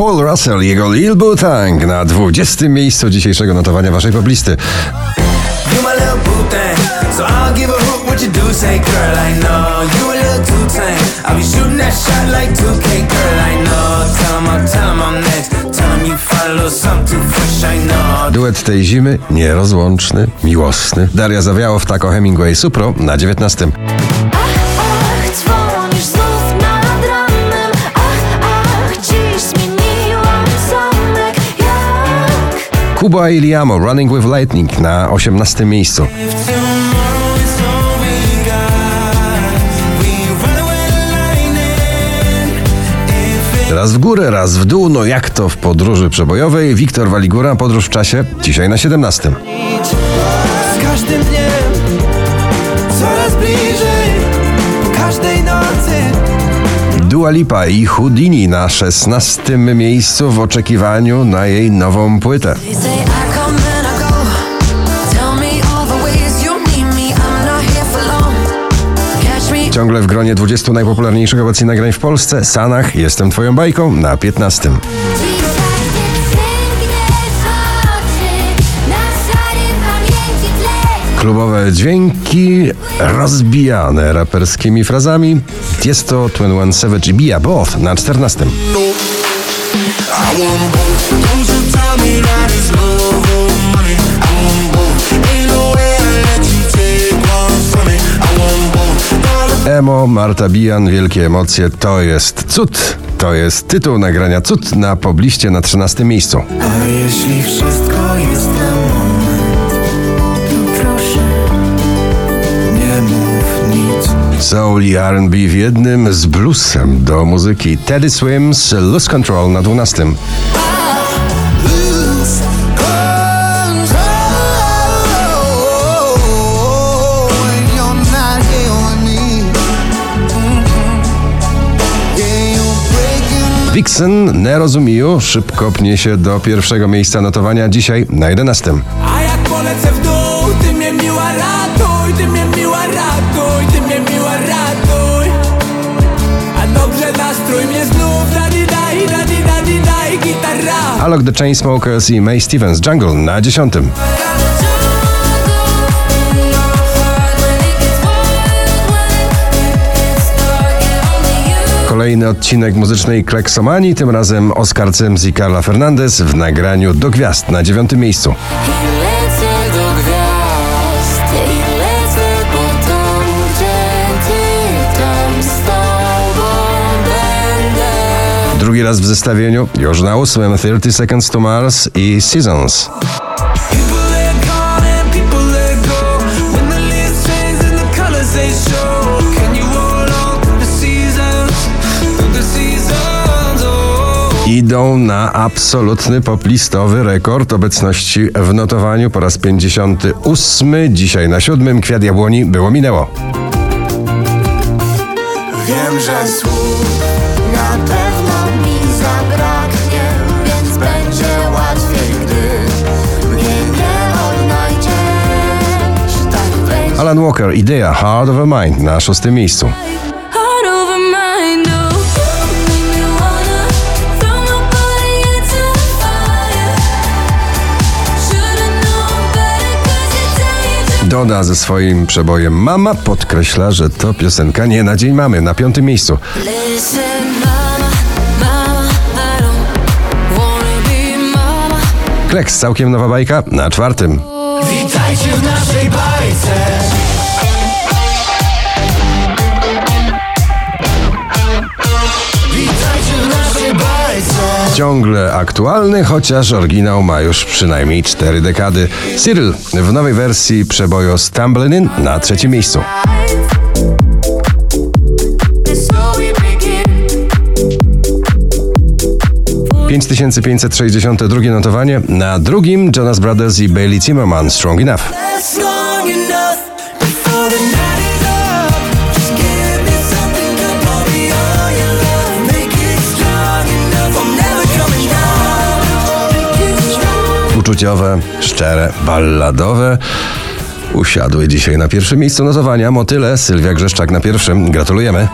Paul Russell, jego Lil Butang na 20. miejscu dzisiejszego notowania waszej poblisty. Duet tej zimy nierozłączny, miłosny. Daria Zawiałow, Tako Hemingway, Supro na 19. Kuba i Liamo, Running with Lightning na 18. miejscu. Raz w górę, raz w dół, no jak to w podróży przebojowej. Wiktor Waligura, podróż w czasie, dzisiaj na 17. Z każdym dniem coraz bliżej każdej nocy. Dua Lipa i Houdini na 16. miejscu w oczekiwaniu na jej nową płytę. Ciągle w gronie 20 najpopularniejszych obecnie nagrań w Polsce, Sanach, Jestem Twoją bajką na 15. Klubowe dźwięki rozbijane raperskimi frazami. Jest to 21 Savage i Bia Both na 14. I want both. Don't you tell me that it's love or money. I want both. Ain't no way I let you take one from me. I want both. Darling, Emo, Marta Bijan, Wielkie Emocje, to jest cud. To jest tytuł nagrania Cud na pobliście na 13 miejscu. A jeśli wszystko Soul i R&B w jednym z bluesem do muzyki. Teddy Swims, Lose Control na 12. Lose control when you're not here with me. Yeah, you're breaking Vixen, Nerozumiju, szybko pnie się do pierwszego miejsca notowania dzisiaj na 11. A jak polecę w dół, ty mnie miła ratuj, ty mnie miła Alok The Chainsmokers i May Stevens, Jungle na 10. Kolejny odcinek muzycznej Kleksomanii, tym razem Oscar Sims i Carla Fernandez w nagraniu Do Gwiazd na dziewiątym miejscu. Drugi raz w zestawieniu, już na ósmym 30 Seconds to Mars i Seasons. Idą na absolutny poplistowy rekord obecności w notowaniu po raz 58. Dzisiaj na siódmym Kwiat Jabłoni było minęło. Wiem, że słów Alan Walker, Idea, Heart of a Mind na szóstym miejscu. Oh Doda ze swoim przebojem Mama podkreśla, że to piosenka nie na dzień mamy na piątym miejscu. Kleks, całkiem nowa bajka na czwartym. Witajcie w naszej. Ciągle aktualny, chociaż oryginał ma już przynajmniej cztery dekady. Cyril w nowej wersji przeboju Stumbling In na trzecim miejscu. It's so we begin 5562 notowanie. Na drugim Jonas Brothers i Bailey Zimmerman Strong Enough. Uczuciowe, szczere, balladowe. Usiadły dzisiaj na pierwszym miejscu notowania. Motyle, Sylwia Grzeszczak na pierwszym. Gratulujemy.